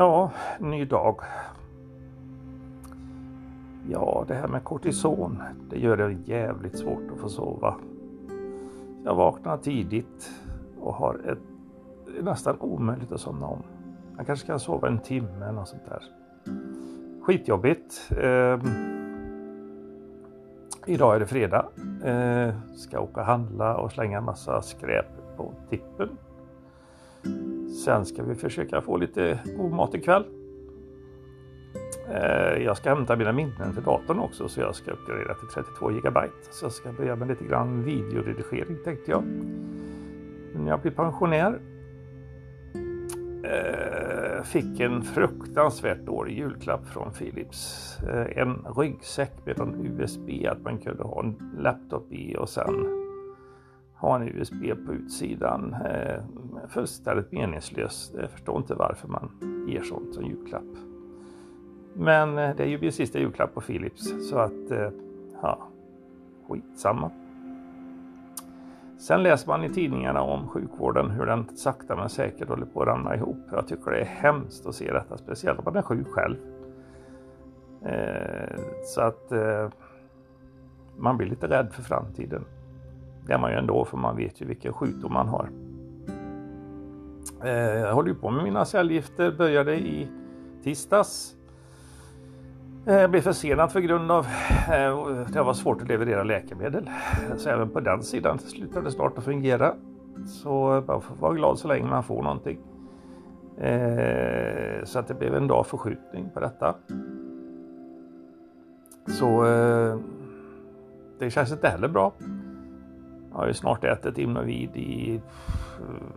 Ja, ny dag. Ja, det här med kortison, det gör det jävligt svårt att få sova. Jag vaknar tidigt och har ett, det är nästan omöjligt att somna om. Jag kanske kan sova en timme eller något sånt där. Skitjobbigt. Eh, idag är det fredag. Eh, ska åka och handla och slänga massa skräp på tippen. Sen ska vi försöka få lite god mat ikväll. Eh, jag ska hämta mina minnen till datorn också så jag ska uppgradera till 32 GB. Så jag ska börja med lite grann videoredigering tänkte jag. När jag blir pensionär. Eh, fick en fruktansvärt dålig julklapp från Philips. Eh, en ryggsäck med en USB att man kunde ha en laptop i och sen ha en USB på utsidan. Eh, fullständigt meningslöst. Jag förstår inte varför man ger sånt som julklapp. Men eh, det är ju min sista julklapp på Philips så att, eh, ja, skitsamma. Sen läser man i tidningarna om sjukvården hur den sakta men säkert håller på att ramla ihop. Jag tycker det är hemskt att se detta, speciellt om man är sjuk själv. Eh, så att eh, man blir lite rädd för framtiden. Det är man ju ändå för man vet ju vilken sjukdom man har. Eh, jag håller ju på med mina cellgifter, började i tisdags. Eh, jag blev försenad för grund av eh, att det var svårt att leverera läkemedel. Så även på den sidan slutade det snart att fungera. Så man får vara glad så länge man får någonting. Så att det blev en dag förskjutning på detta. Så det känns inte heller bra. Jag har ju snart ätit Imnovid i,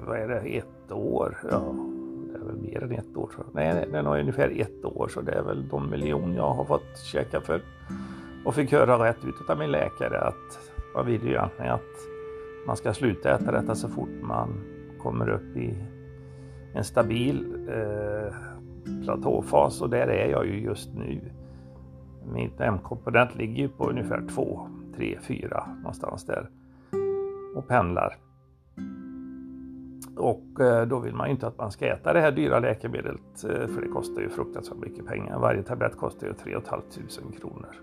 vad är det, ett år. Ja, det är väl mer än ett år. Så. Nej, det är nog ungefär ett år så det är väl de miljoner jag har fått käka för. Och fick höra rätt ut av min läkare att man vill ju egentligen att man ska sluta äta detta så fort man kommer upp i en stabil eh, platåfas och där är jag ju just nu. Mitt M-komponent ligger ju på ungefär 2, 3, 4 någonstans där och pendlar. Och eh, då vill man ju inte att man ska äta det här dyra läkemedlet eh, för det kostar ju fruktansvärt mycket pengar. Varje tablett kostar ju 3 500 kronor.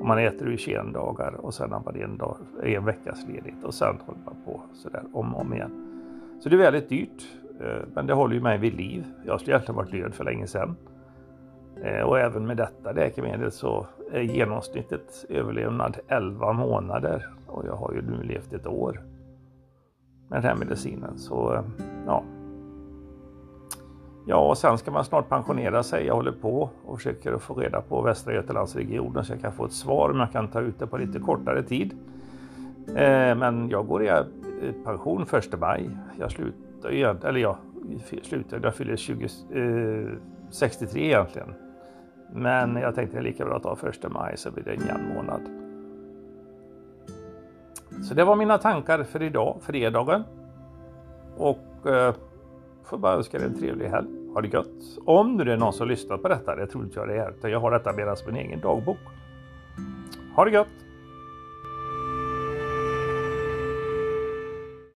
Och man äter det i 21 dagar och sen har man en, dag, en veckas ledigt och sen håller man på sådär om och om igen. Så det är väldigt dyrt, eh, men det håller ju mig vid liv. Jag skulle egentligen varit död för länge sedan. Eh, och även med detta läkemedel så är genomsnittet överlevnad 11 månader och jag har ju nu levt ett år med den här medicinen. Så eh, ja. Ja, och sen ska man snart pensionera sig. Jag håller på och försöker att få reda på Västra Götalandsregionen så jag kan få ett svar om jag kan ta ut det på lite kortare tid. Eh, men jag går i pension 1 maj. Jag slutar ju, eller jag slutar, jag fyller 20, eh, 63 egentligen. Men jag tänkte det är lika bra att ta första maj så blir det en jämn månad. Så det var mina tankar för idag, fredagen. Och eh, får bara önska dig en trevlig helg. Ha det gött. Om nu det är någon som lyssnar på detta, det tror inte jag det är, utan jag har detta medan min egen dagbok. Ha det gött!